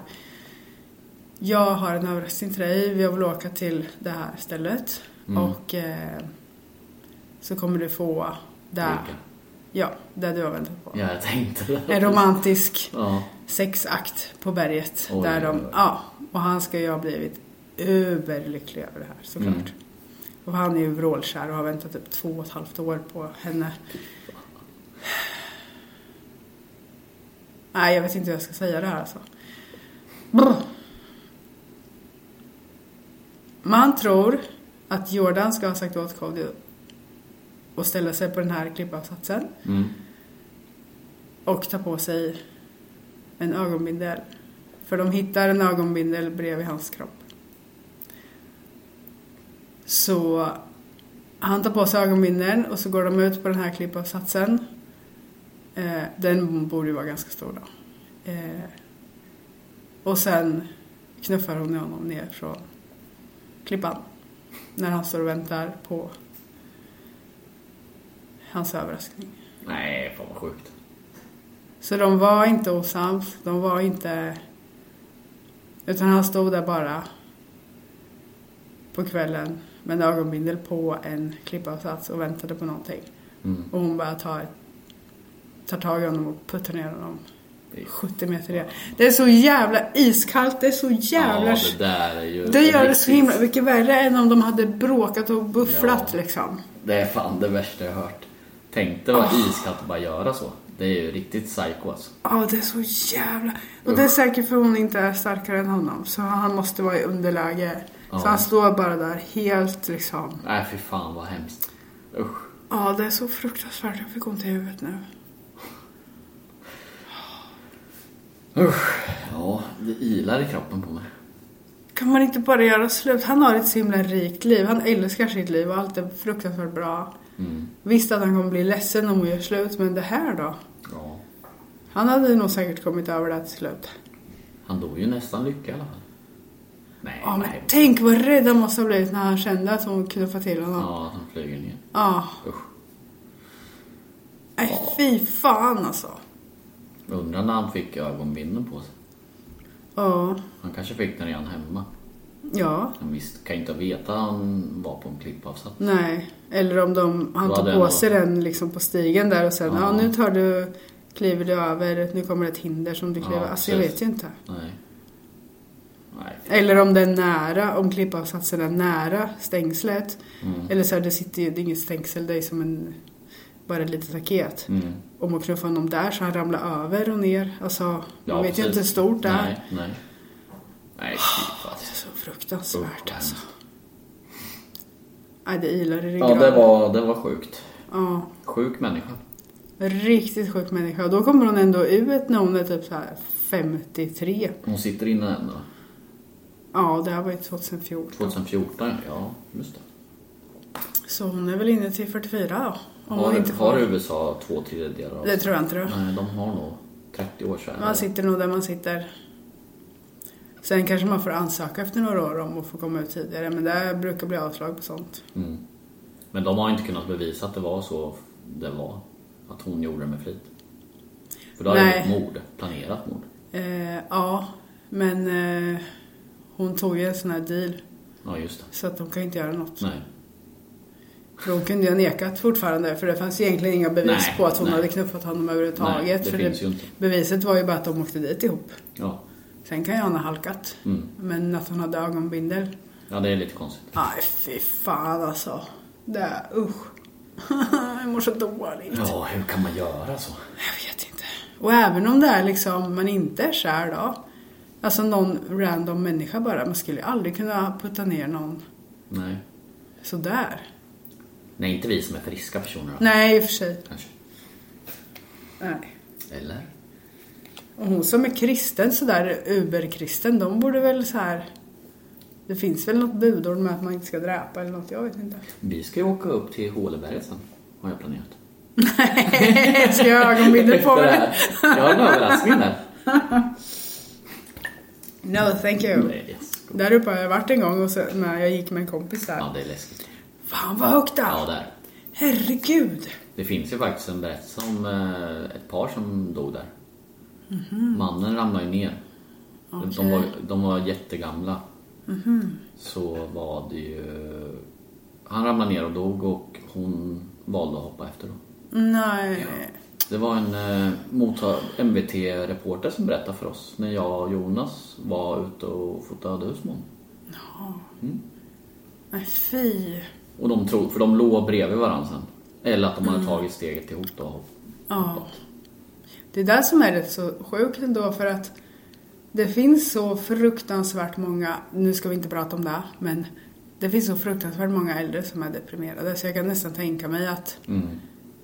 Jag har en överraskning till dig. Jag vill åka till det här stället. Mm. Och eh, så kommer du få det, Vilka? Ja, det du har väntat på. Ja, jag tänkte. En romantisk Ja. sexakt på berget. Oj, där de, oj, oj. ja, och han ska ju ha blivit överlycklig över det här såklart. Mm. Och han är ju vrålkär och har väntat typ två och ett halvt år på henne. Nej, jag vet inte hur jag ska säga det här alltså. Brr. Man tror att Jordan ska ha sagt åt Cody att ställa sig på den här klippavsatsen Mm. och ta på sig en ögonbindel. För de hittar en ögonbindel bredvid hans kropp. Så han tar på sig ögonbindeln och så går de ut på den här klippavsatsen. Eh, den borde ju vara ganska stor då. Eh, och sen knuffar hon honom ner från klippan. När han står och väntar på hans överraskning. Nej, fan vad sjukt. Så de var inte osams, de var inte... Utan han stod där bara på kvällen med en ögonbindel på en klippavsats och väntade på någonting. Mm. Och hon bara tar, tar tag i honom och puttar ner honom Det är- 70 meter ner. Det är så jävla iskallt, det är så jävla... Ja, det där är ju... det gör det så himla mycket värre än om de hade bråkat och bufflat Ja. liksom. Det är fan det värsta jag hört. Tänk dig vad iskallt att bara göra så. Det är ju riktigt psycho alltså. Ja, det är så jävla... Och det är säkert för hon inte är starkare än honom. Så han måste vara i underläge. Ja. Så han står bara där helt liksom... Nej, fy fan vad hemskt. Usch. Ja, det är så fruktansvärt. Jag fick ont i huvudet nu. Usch. Ja, det ilar i kroppen på mig. Kan man inte bara göra slut? Han har ett så himla rikt liv. Han älskar sitt liv och allt är fruktansvärt bra. Mm. Visst att han kommer bli ledsen om hon gör slut, men det här då? Ja. Han hade nog säkert kommit över det till slut. Han dog ju nästan lycka i alla fall. Nej, Ja, men nej. tänk vad rädd han måste ha blivit när han kände att hon knuffade till honom. Ja, att han flyger ner. Ja. Usch. Nej, fy fan alltså. Undrar när han fick ögonbindeln på sig. Ja. Han kanske fick den redan hemma. Ja. Han visst, kan ju inte veta att han var på en klippavsats. Nej. Eller om de, han tog på sig den liksom på stigen där och sen, ja. Ja. nu tar du, kliver du över, nu kommer ett hinder som du Ja, kliver. alltså jag vet ju inte. Nej. Nej. Eller om det är nära, om klippavsatsen är nära stängslet. Mm. Eller så här, det sitter ju, det är inget stängsel, det är som en, bara ett litet staket. Mm. Om man knuffar honom där så han ramlar över och ner. Alltså, man Ja, vet ju precis. inte hur stort det är. Nej, nej. Nej. Det är så fruktansvärt alltså. Nej, det ilar i ryggraden. Ja, det var, det var sjukt. Ja. Sjuk människa. Riktigt sjuk människa. Och då kommer hon ändå ut när hon är typ så här 53. Hon sitter inne än då. Ja, det här var ju 2014. 2014, ja just det. Så hon är väl inne till 44 då. Om hon Har, inte har får. USA två tredjedelar av Det tror jag inte då. Nej, de har nog 30 år sedan. Man sitter nog där man sitter. Sen kanske man får ansöka efter några år om att få komma ut tidigare. Men det brukar bli avslag på sånt. Mm. Men de har inte kunnat bevisa att det var så det var. Att hon gjorde det med flit. För då har det blivit mord. Planerat mord. Eh, ja, men eh, hon tog ju en sån här deal. Ja, just det. Så att de kan inte göra något. Nej. För hon kunde ju ha nekat fortfarande. För det fanns egentligen inga bevis Nej, på att hon nej. hade knuffat honom överhuvudtaget. Nej, det för inte. Beviset var ju bara att de åkte dit ihop. Ja. Sen kan ju han ha halkat. Mm. Men att hon hade ögonbindel. ja, det är lite konstigt. Nej, fy fan alltså. Det är usch. Jag mår så dåligt. Ja, hur kan man göra så? Jag vet inte. Och även om det är liksom, man inte är kär då. Alltså någon random människa bara. Man skulle ju aldrig kunna putta ner någon Nej. sådär. Nej, inte vi som är friska personer då. Nej, i och för sig. Kanske. Nej. Eller? Och hon som är kristen sådär, uberkristen, de borde väl så här. Det finns väl något budord med att man inte ska dräpa eller något, jag vet inte. Vi ska ju åka upp till Håleberget sen. Har jag planerat. Ska jag ha ögonbindel på mig? Jag har en överraskning där. No, thank you. Nej. Där uppe har jag varit en gång och så, när jag gick med en kompis där. Ja, det är läskigt. Fan vad högt där! Ja, där. Herregud! Det finns ju faktiskt en berättelse om eh, ett par som dog där. Mhm. Mannen ramlade ju ner. De, var, de var jättegamla. Mhm. Så var det ju... Han ramlade ner och dog och hon valde att hoppa efter då. Nej. Det var en eh, MVT-reporter som berättade för oss när jag och Jonas var ute och fotade husmån. Nej, fy. Och de trodde, för de låg bredvid varandra sen. Eller att de Mm. hade tagit steget ihop då. Ja. hoppat. Det är där som är rätt så sjukt ändå för att det finns så fruktansvärt många, nu ska vi inte prata om det, men det finns så fruktansvärt många äldre som är deprimerade så jag kan nästan tänka mig att Mm.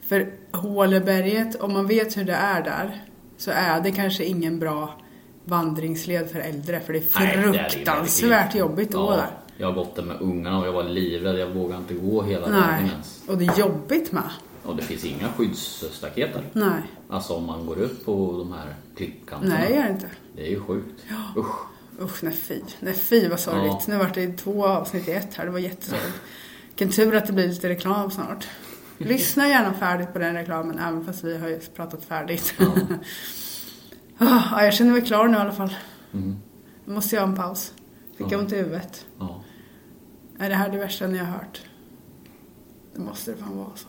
för Håleberget, om man vet hur det är där, så är det kanske ingen bra vandringsled för äldre för det är Nej, det är det ju fruktansvärt jobbigt att ja, gå där. Jag har gått där med ungarna och jag var livrädd. Jag vågade inte gå hela vägen ens. och det är jobbigt med. Och det finns inga skyddsstaket där. Nej, Alltså om man går upp på de här klippkanterna. nej det är det inte. Det är ju sjukt. Usch. Usch, nej fy. Nej fy vad sorgligt. Ja. Nu vart det två avsnitt i ett här. Det var jättesorgligt. Vilken tur att det blir lite reklam snart. Lyssna gärna färdigt på den reklamen även fast vi har ju pratat färdigt. Ja, jag känner mig klar nu i alla fall. Mm. Nu måste jag ha en paus. Fick Ja. ont i huvudet. Ja. Är det här det värsta ni har hört? Det måste det fan vara så.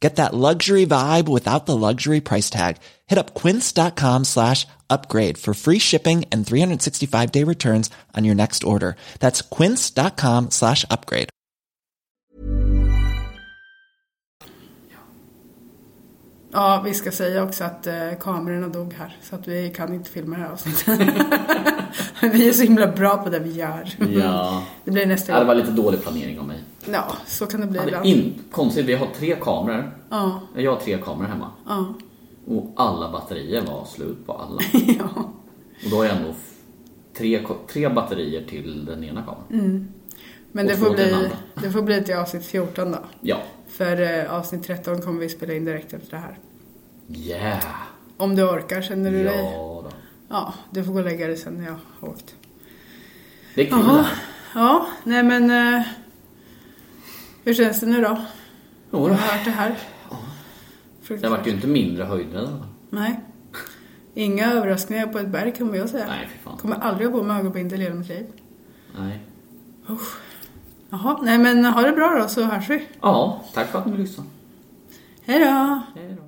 Get that luxury vibe without the luxury price tag. Hit up quince.com slash upgrade for free shipping and 365 day returns on your next order. That's quince.com slash upgrade. Ja, vi ska säga också att eh, kamerorna dog här. Så att vi kan inte filma det här avsnittet. vi är så himla bra på det vi gör. Ja. Det blir nästa Ja, det gång. var lite dålig planering av mig. Ja, så kan det bli Ja, det ibland. in, konstigt, vi har tre kameror. Ja, Jag har tre kameror hemma. ja, Och alla batterier var slut på alla. ja. Och då har jag ändå tre, tre batterier till den ena kameran. Men Och det får, bli, det får bli till avsnitt 14 då. Ja. För eh, avsnitt 13 kommer vi spela in direkt efter det här. Yeah! Om du orkar, känner du Ja dig? då. Ja, du får gå och lägga dig sen när jag har åkt. Det är kul här. Ja, nej men... Eh, hur känns det nu då? Jo Jag då. har hört det här. Det vart ju inte mindre höjdrädd. va? Nej. Inga överraskningar på ett berg kan jag säga. Nej, fy fan. Kommer aldrig ha på mig ögonbindel i hela mitt liv. Nej. Jaha, nej men ha det bra då så hörs vi. Ja, tack för att ni lyssnade. Hej då! Hej då.